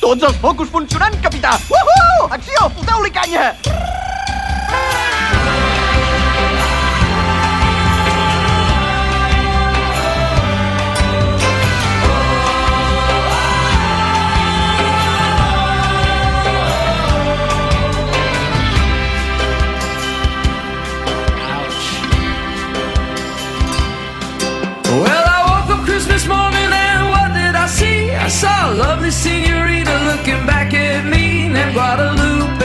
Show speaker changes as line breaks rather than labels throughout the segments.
Tots els focus funcionant, capità! Uhu! Acció! Foteu-li canya!
Well, Saw a lovely senorita looking back at me named Guadalupe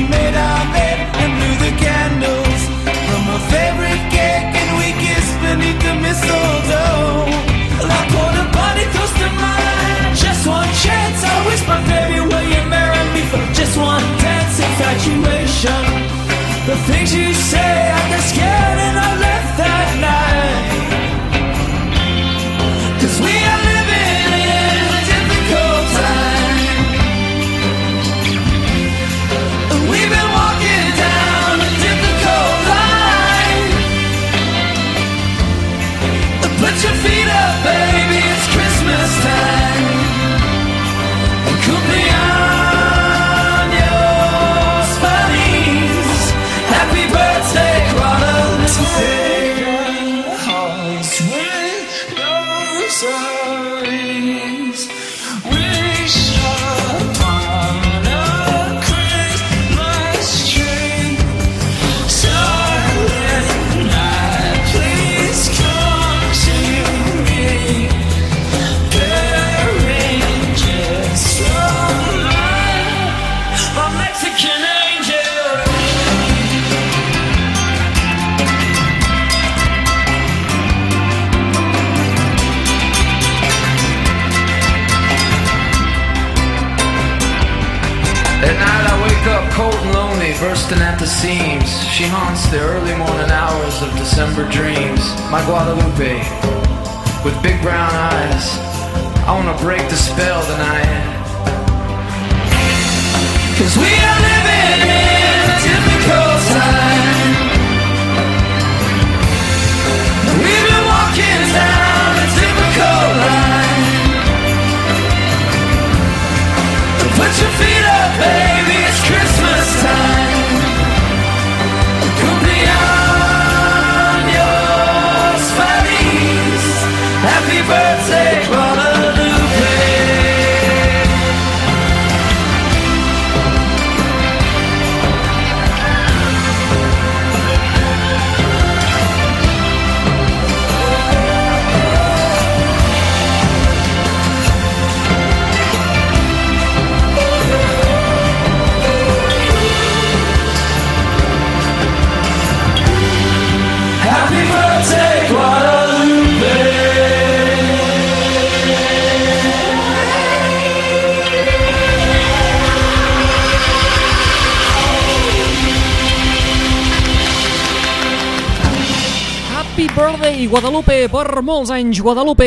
she made our bed and blew the candles from her favorite cake. And we kissed beneath the mistletoe. A body close to mine. Just one chance. I whispered, baby, will you marry me for just one dance? Infatuation. The things you sun. Bursting at the seams. She haunts the early morning hours of December dreams. My Guadalupe, with big brown eyes. I wanna break the spell tonight. Cause we are living in a difficult time. We've been walking down a difficult line. Put your feet up, baby, Guadalupe,
per molts anys, Guadalupe!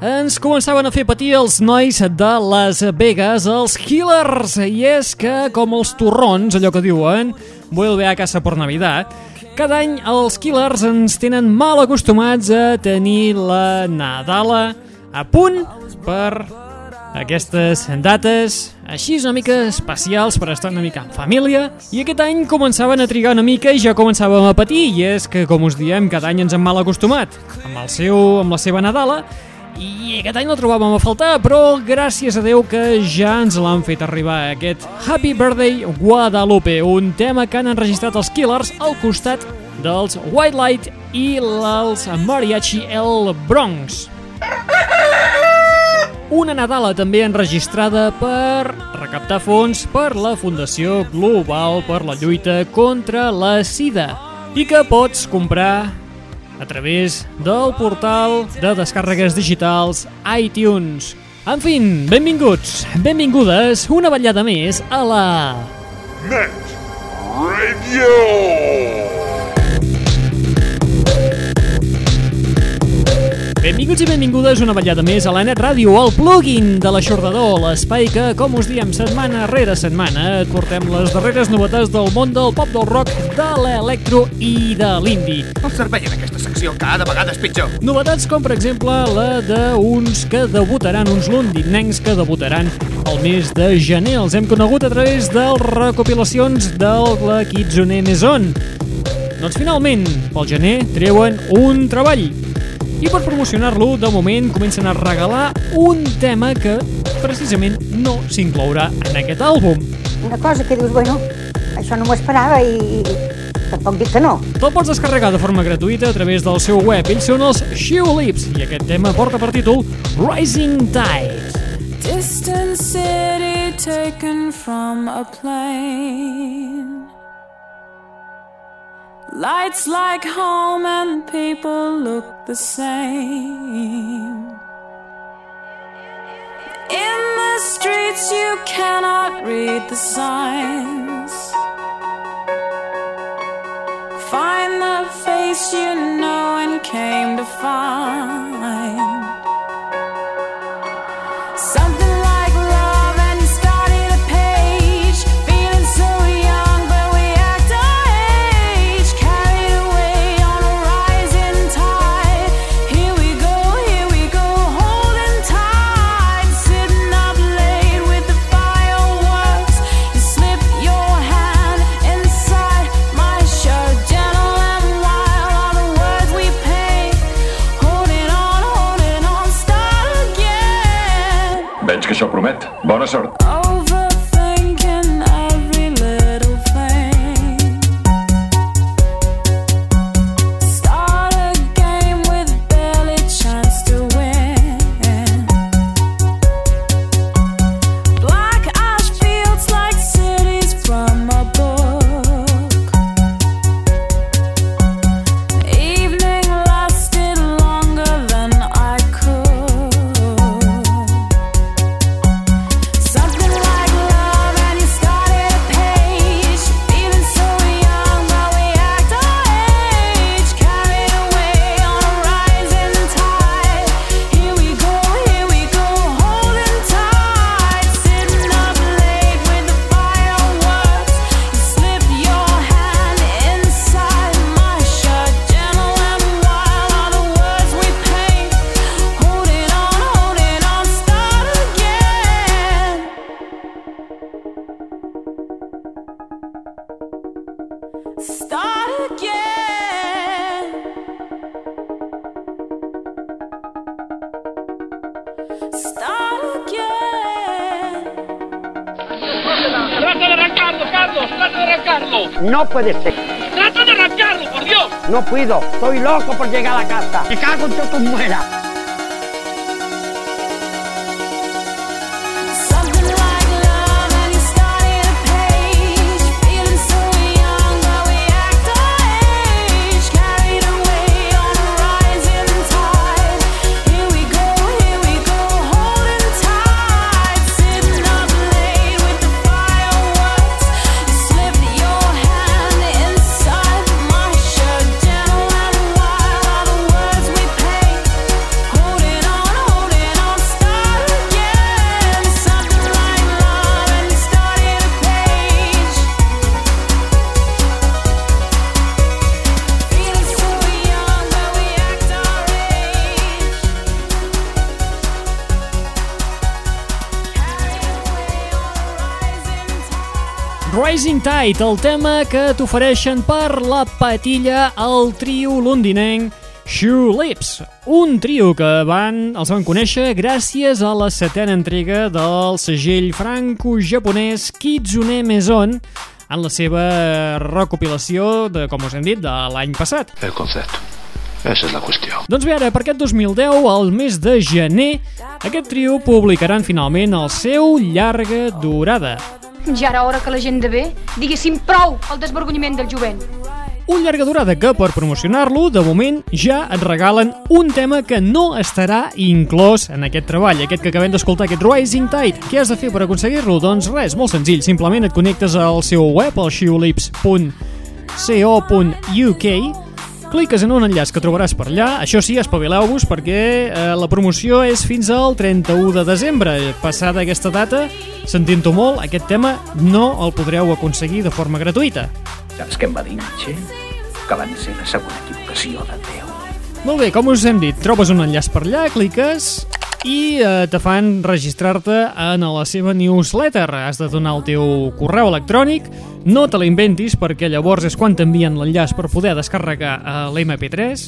Ens començaven a fer patir els nois de Las Vegas, els Killers, i és que, com els torrons, allò que diuen, vuelve a casa por Navidad, cada any els Killers ens tenen mal acostumats a tenir la Nadala a punt per aquestes dates així una mica especials per estar una mica en família i aquest any començaven a trigar una mica i ja començàvem a patir i és que, com us diem, cada any ens hem mal acostumat amb, el seu, amb la seva Nadala i aquest any la trobàvem a faltar, però gràcies a Déu que ja ens l'han fet arribar aquest Happy Birthday Guadalupe, un tema que han enregistrat els Killers al costat dels White Light i els Mariachi El Bronx. Una Nadala també enregistrada per recaptar fons per la Fundació Global per la lluita contra la sida i que pots comprar a través del portal de descàrregues digitals iTunes. En fin, benvinguts, benvingudes una ballada més a la...
Net Radio!
Benvinguts i benvingudes una ballada més a la Net Ràdio, el plugin de l'aixordador, l'espai que, com us diem, setmana rere setmana et portem les darreres novetats del món del pop, del rock, de l'electro i de l'indi.
El servei en aquesta secció cada vegada és pitjor.
Novetats com, per exemple, la d'uns que debutaran, uns londinencs que debutaran el mes de gener. Els hem conegut a través de recopilacions del la Kitsune Maison. Doncs finalment, pel gener, treuen un treball i per promocionar-lo, de moment comencen a regalar un tema que precisament no s'inclourà en aquest àlbum.
Una cosa que dius, bueno, això no m'ho esperava i tampoc dic que no.
Te'l pots descarregar de forma gratuïta a través del seu web. Ells són els Shoe Lips i aquest tema porta per títol Rising Tide.
Distant city taken from a plane. Lights like home and people look the same. In the streets, you cannot read the signs. Find the face you know and came to find.
Veig que això promet. Bona sort.
Overthinking
¡Trata de arrancarlo, Carlos! ¡Trata de arrancarlo!
No puede ser.
¡Trata de arrancarlo, por Dios!
No puedo. Estoy loco por llegar a la casa. Me cago en todas tus
Tide,
el tema que t'ofereixen per la patilla el trio londinenc Shoe Lips, un trio que van, els van conèixer gràcies a la setena entrega del segell franco-japonès Kitsune Maison en la seva recopilació, de, com us hem dit, de l'any passat.
El concepto. Esa es la cuestión.
Doncs bé, ara, per aquest 2010, al mes de gener, aquest trio publicaran finalment el seu llarga durada.
Ja era hora que la gent de bé diguéssim prou al desvergonyiment del jovent.
Un llarga durada que, per promocionar-lo, de moment ja et regalen un tema que no estarà inclòs en aquest treball, aquest que acabem d'escoltar, aquest Rising Tide. Què has de fer per aconseguir-lo? Doncs res, molt senzill, simplement et connectes al seu web, al shiulips.co.uk, cliques en un enllaç que trobaràs per allà, això sí, espavileu-vos perquè eh, la promoció és fins al 31 de desembre. Passada aquesta data, sentint-ho molt, aquest tema no el podreu aconseguir de forma gratuïta.
Saps què em va dir Nietzsche? Que van ser la segona equivocació de Déu.
Molt bé, com us hem dit, trobes un enllaç per allà, cliques i eh, te fan registrar-te en la seva newsletter. Has de donar el teu correu electrònic, no te l'inventis perquè llavors és quan t'envien l'enllaç per poder descarregar eh, l'MP3.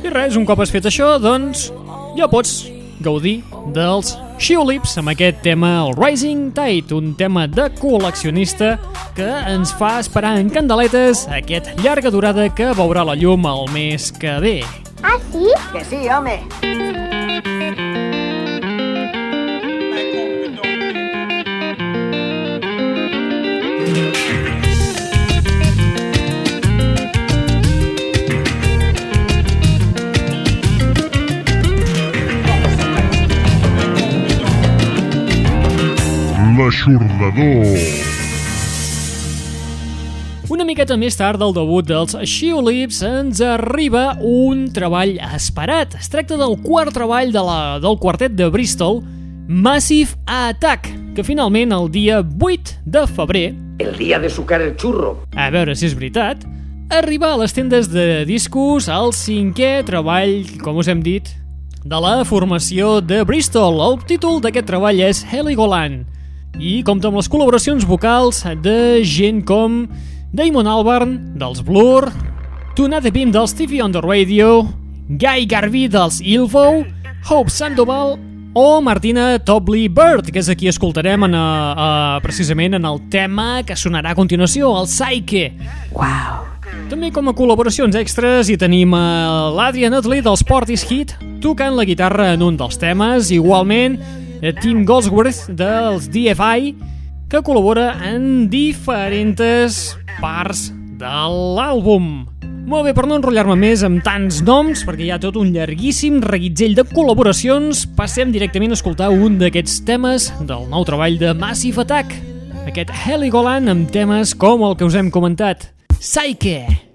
I res, un cop has fet això, doncs ja pots gaudir dels Shiolips amb aquest tema, el Rising Tide, un tema de col·leccionista que ens fa esperar en candeletes aquest llarga durada que veurà la llum el mes que ve.
Ah, sí?
Que sí, home.
L'aixordador.
Una miqueta més tard del debut dels Shiolips ens arriba un treball esperat. Es tracta del quart treball de la, del quartet de Bristol, Massive Attack, que finalment el dia 8 de febrer,
El día de sucar el churro.
a veure si és veritat, arriba a les tendes de discos el cinquè treball, com us hem dit, de la formació de Bristol. El títol d'aquest treball és Heligoland i compta amb les col·laboracions vocals de gent com Damon Albarn, dels Blur, Tuna de Bim dels Stevie on the Radio, Guy Garvey dels Ilvo, Hope Sandoval o Martina Tobley Bird, que és aquí escoltarem en, uh, uh, precisament en el tema que sonarà a continuació, el Psyche.
Uau.
També com a col·laboracions extras hi tenim a l'Adrian Utley dels Portis Hit tocant la guitarra en un dels temes, igualment eh, Tim Goldsworth dels DFI que col·labora en diferents parts de l'àlbum. Molt bé, per no enrotllar-me més amb tants noms, perquè hi ha tot un llarguíssim reguitzell de col·laboracions, passem directament a escoltar un d'aquests temes del nou treball de Massive Attack. Aquest Heligoland amb temes com el que us hem comentat. Psyche!
I'm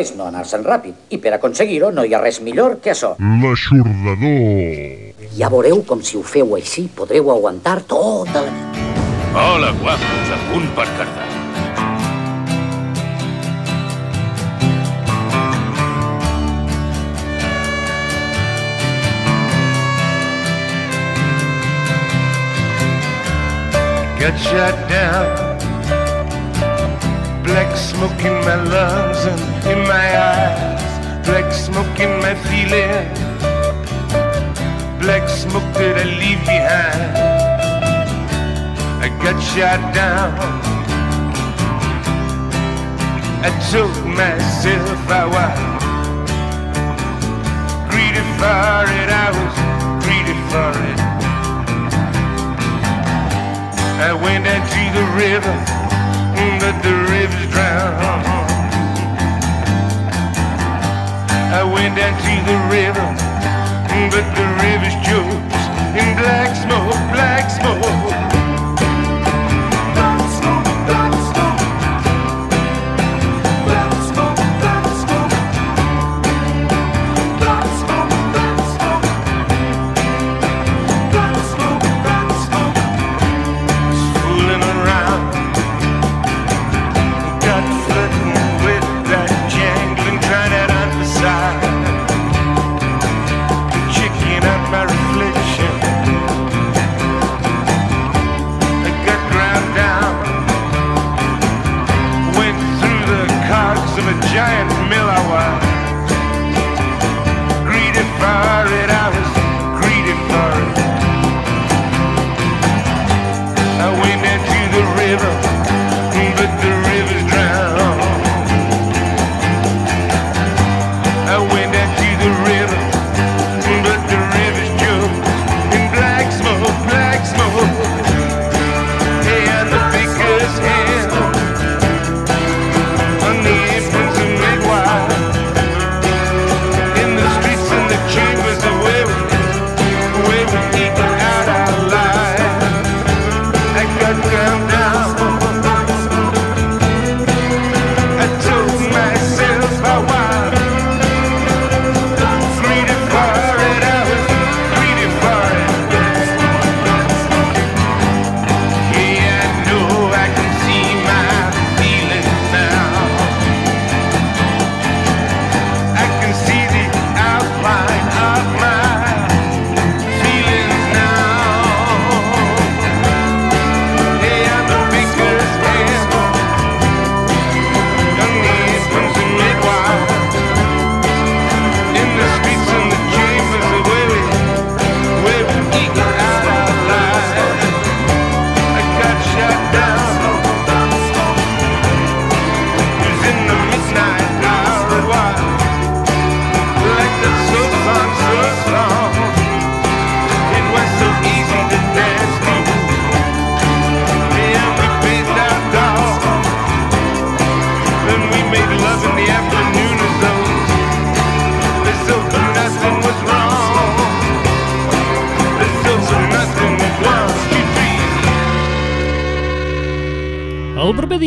és no anar-se'n ràpid, i per aconseguir-ho no hi ha res millor que això.
L'aixordador.
Ja veureu com si ho feu així podreu aguantar tota la nit.
Hola, guapos, a punt per cardar.
Got shot down. Black smoke in my lungs and in my eyes. Black smoke in my feeling. Black smoke that I leave behind. I got shot down. I told myself I was greedy for it. I was greedy for it. I went down to the river, but the river's drowned. I went down to the river, but the river's choked in black smoke, black smoke.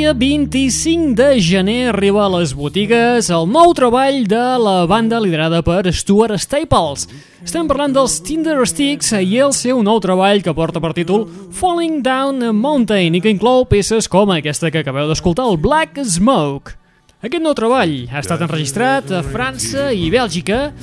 Dia 25 de gener arriba a les botigues el nou treball de la banda liderada per Stuart Staples. Estem parlant dels Tinder Sticks i el seu nou treball que porta per títol Falling Down a Mountain i que inclou peces com aquesta que acabeu d'escoltar, el Black Smoke. Aquest nou treball ha estat enregistrat a França i Bèlgica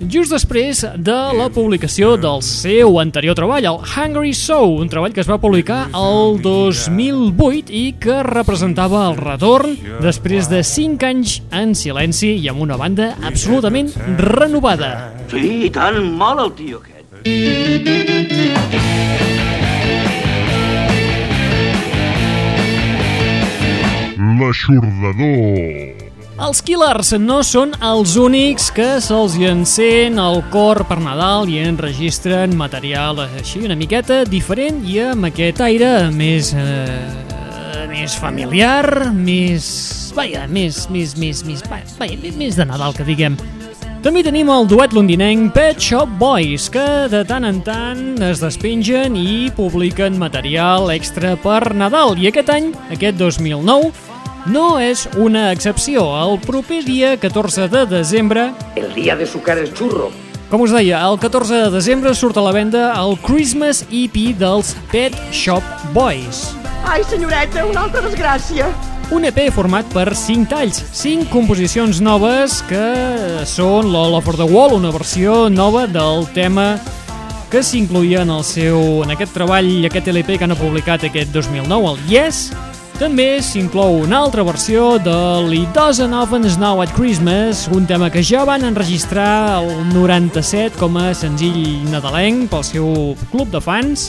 just després de la publicació del seu anterior treball, el Hungry Soul, un treball que es va publicar el 2008 i que representava el retorn després de 5 anys en silenci i amb una banda absolutament renovada.
Sí, tan mal el tio aquest.
L'aixordador.
Els Killers no són els únics que se'ls encén el cor per Nadal i enregistren material així una miqueta diferent i amb aquest aire més... Eh, més familiar, més... Vaja, més, més, més, més, vaja, més de Nadal, que diguem. També tenim el duet londinenc Pet Shop Boys, que de tant en tant es despengen i publiquen material extra per Nadal. I aquest any, aquest 2009, no és una excepció. El proper dia 14 de desembre...
El dia de sucar el xurro.
Com us deia, el 14 de desembre surt a la venda el Christmas EP dels Pet Shop Boys.
Ai, senyoreta, una altra desgràcia.
Un EP format per 5 talls, 5 composicions noves que són l'All Over the Wall, una versió nova del tema que s'incluïa en el seu en aquest treball, aquest LP que han publicat aquest 2009, el Yes. També s'inclou una altra versió de It Doesn't Often Snow at Christmas, un tema que ja van enregistrar el 97 com a senzill nadalenc pel seu club de fans.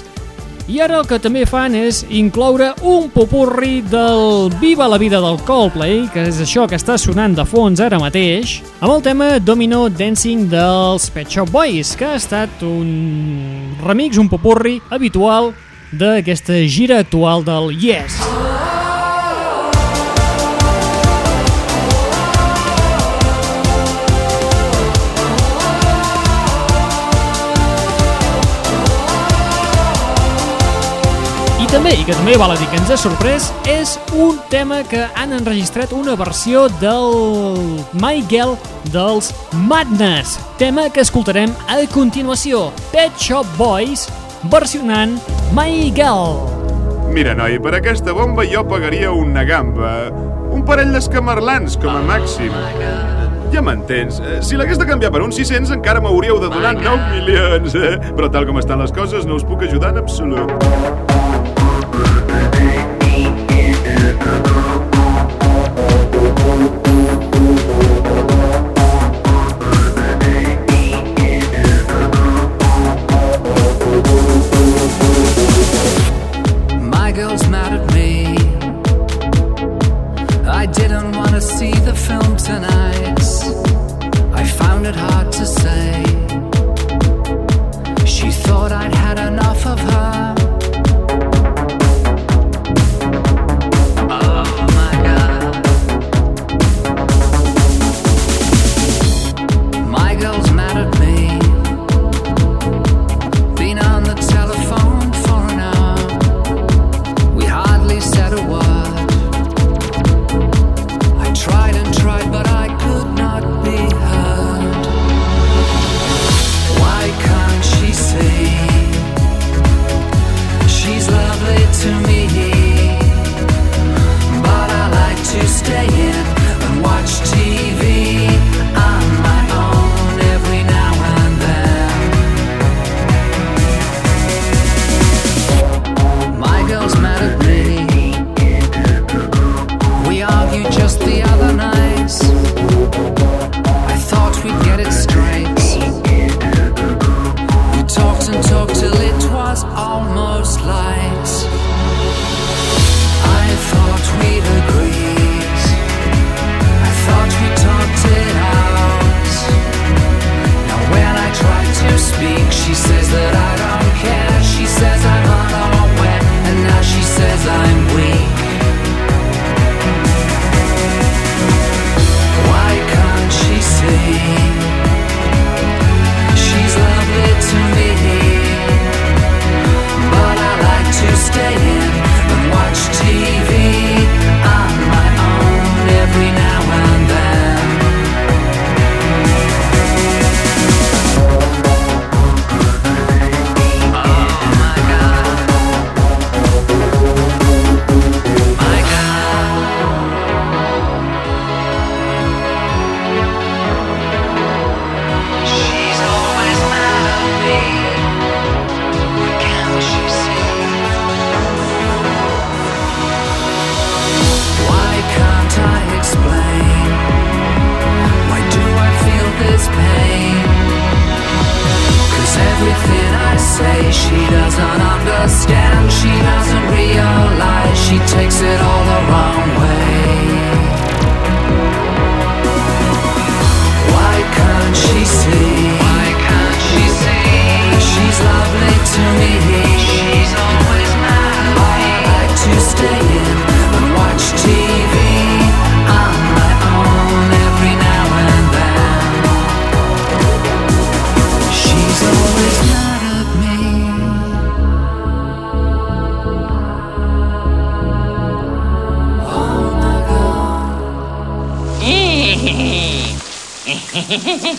I ara el que també fan és incloure un popurri del Viva la vida del Coldplay, que és això que està sonant de fons ara mateix, amb el tema Domino Dancing dels Pet Shop Boys, que ha estat un remix, un popurri habitual d'aquesta gira actual del Yes. I també, i que també val a dir que ens ha sorprès, és un tema que han enregistrat una versió del My Girl dels Madness, tema que escoltarem a continuació, Pet Shop Boys versionant My Girl.
Mira, noi, per aquesta bomba jo pagaria una gamba. Un parell d'escamarlans, com a màxim. Ja m'entens. Eh, Si l'hagués de canviar per uns 600 encara m'hauríeu de donar 9 milions, eh? Però tal com estan les coses no us puc ajudar en absolut.
I didn't want to see the film tonight. I found it hard to say. see? Why can't she see? She's lovely to me.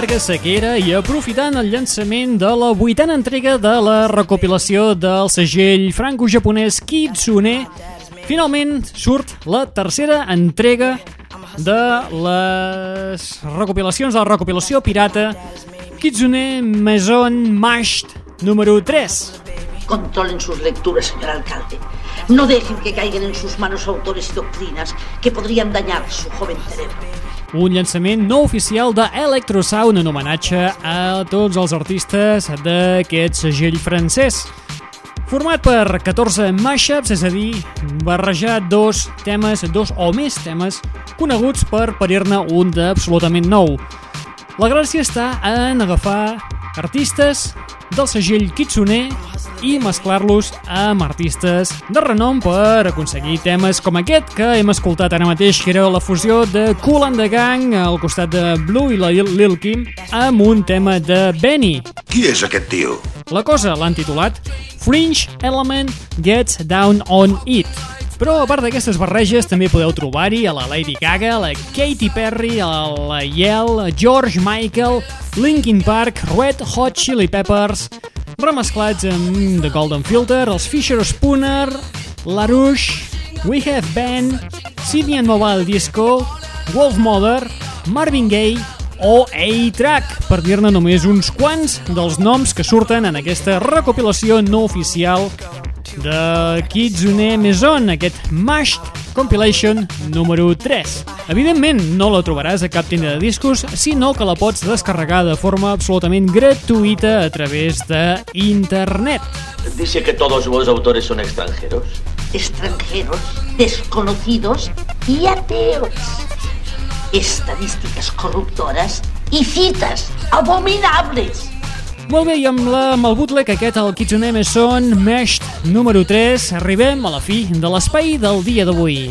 llarga sequera i aprofitant el llançament de la vuitena entrega de la recopilació del segell franco-japonès Kitsune, finalment surt la tercera entrega de les recopilacions de la recopilació pirata Kitsune Maison Mashed número 3.
Controlen sus lecturas, señor alcalde. No dejen que caigan en sus manos autores y doctrinas que podrían dañar su joven cerebro
un llançament no oficial de en homenatge a tots els artistes d'aquest segell francès. Format per 14 mashups, és a dir, barrejar dos temes, dos o més temes, coneguts per parir-ne un d'absolutament nou. La gràcia està en agafar artistes del segell Kitsune i mesclar-los amb artistes de renom per aconseguir temes com aquest que hem escoltat ara mateix, que era la fusió de Cool and the Gang al costat de Blue i la Lil Kim amb un tema de Benny.
Qui és aquest tio?
La cosa l'han titulat Fringe Element Gets Down on It. Però a part d'aquestes barreges també podeu trobar-hi a la Lady Gaga, la Katy Perry, a la Yell, George Michael, Linkin Park, Red Hot Chili Peppers, remesclats amb The Golden Filter, els Fisher Spooner, LaRouche, We Have Been, Sydney and Mobile Disco, Wolf Mother, Marvin Gaye o A-Track, per dir-ne només uns quants dels noms que surten en aquesta recopilació no oficial de Kitsune Maison, aquest Mashed Compilation número 3. Evidentment, no la trobaràs a cap tenda de discos, sinó que la pots descarregar de forma absolutament gratuïta a través de internet.
Dice que todos los autores son extranjeros.
Extranjeros, desconocidos y ateos. Estadísticas corruptoras y citas abominables.
Molt bé, i amb, la, amb el bootleg aquest, el Kitsune Maison Meshed número 3, arribem a la fi de l'espai del dia d'avui.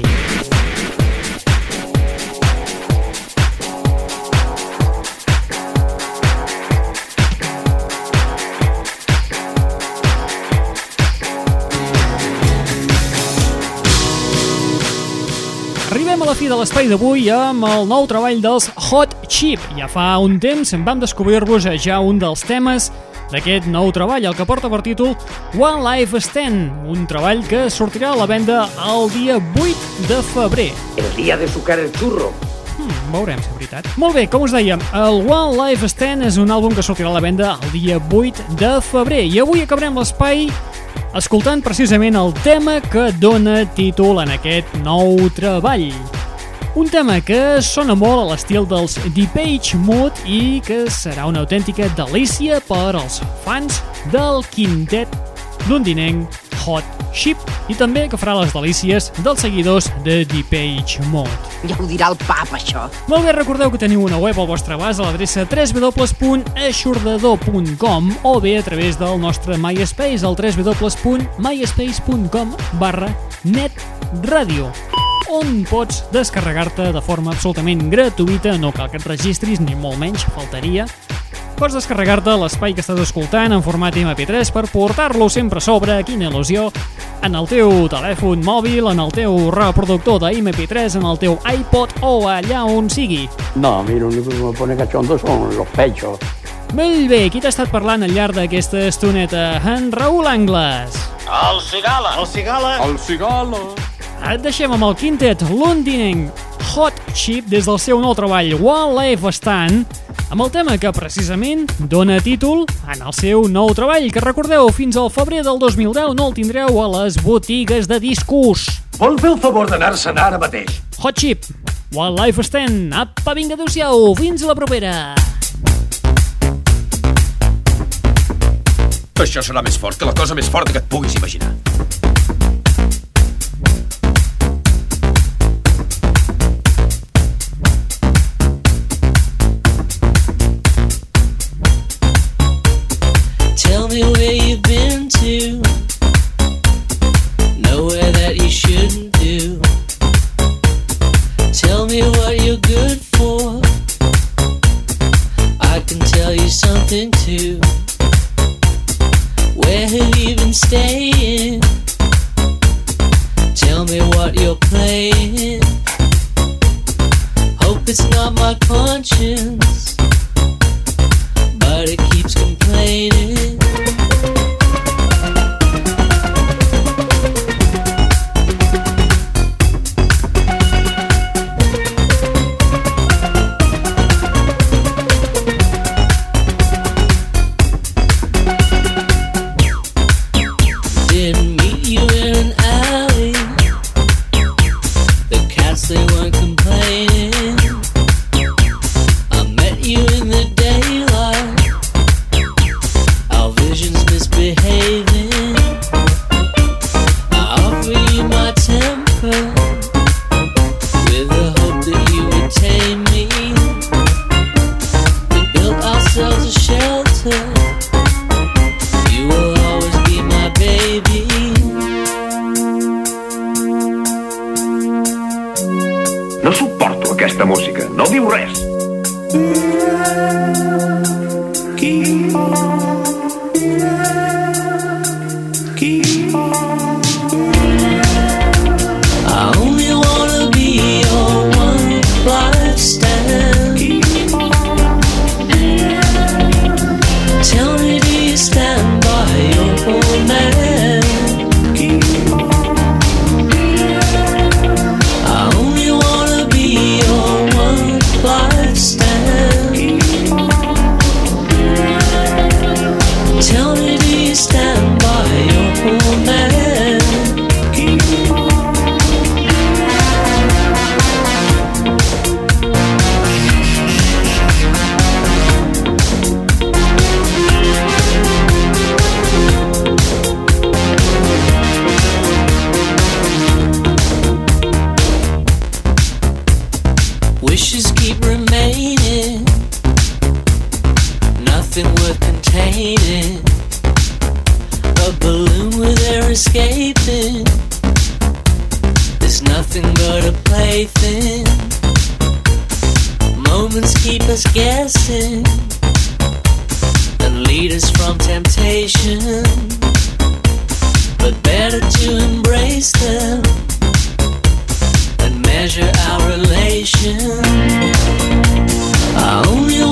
Arribem a la fi de l'espai d'avui amb el nou treball dels Hot Chip. Ja fa un temps vam descobrir-vos ja un dels temes d'aquest nou treball, el que porta per títol One Life Stand, un treball que sortirà a la venda el dia 8 de febrer.
El dia de sucar el xurro.
Hmm, veurem si és veritat. Molt bé, com us dèiem, el One Life Stand és un àlbum que sortirà a la venda el dia 8 de febrer i avui acabarem l'espai escoltant precisament el tema que dona títol en aquest nou treball. Un tema que sona molt a l'estil dels Depeche Mode i que serà una autèntica delícia per als fans del quintet londinenc Hot Chip i també que farà les delícies dels seguidors de Depeche Mode.
Ja ho dirà el pap, això.
Molt bé, recordeu que teniu una web al vostre abast a l'adreça www.aixordador.com o bé a través del nostre MySpace al www.myspace.com barra netradio on pots descarregar-te de forma absolutament gratuïta, no cal que et registris, ni molt menys, faltaria. Pots descarregar-te l'espai que estàs escoltant en format MP3 per portar-lo sempre a sobre, quina il·lusió, en el teu telèfon mòbil, en el teu reproductor de MP3, en el teu iPod o allà on sigui.
No, a mí lo único que me pone cachondo son los pechos.
Molt bé, qui t'ha estat parlant al llarg d'aquesta estoneta? En Raül Angles.
El cigala. El cigala.
El cigala.
Et deixem amb el quintet londinenc Hot Chip des del seu nou treball One Life Stand amb el tema que precisament dona títol en el seu nou treball que recordeu fins al febrer del 2010 no el tindreu a les botigues de discos.
Vol fer el favor d'anar-se'n ara mateix?
Hot Chip, One Life Stand, apa, vinga, adeu-siau, fins la propera.
Això serà més fort que la cosa més forta que et puguis imaginar.
wishes keep remaining.
Nothing worth containing. A balloon where they're escaping. There's nothing but a plaything. Moments keep us guessing and lead us from temptation. But better to embrace them measure our relation. I only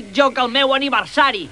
pitjor que el meu aniversari.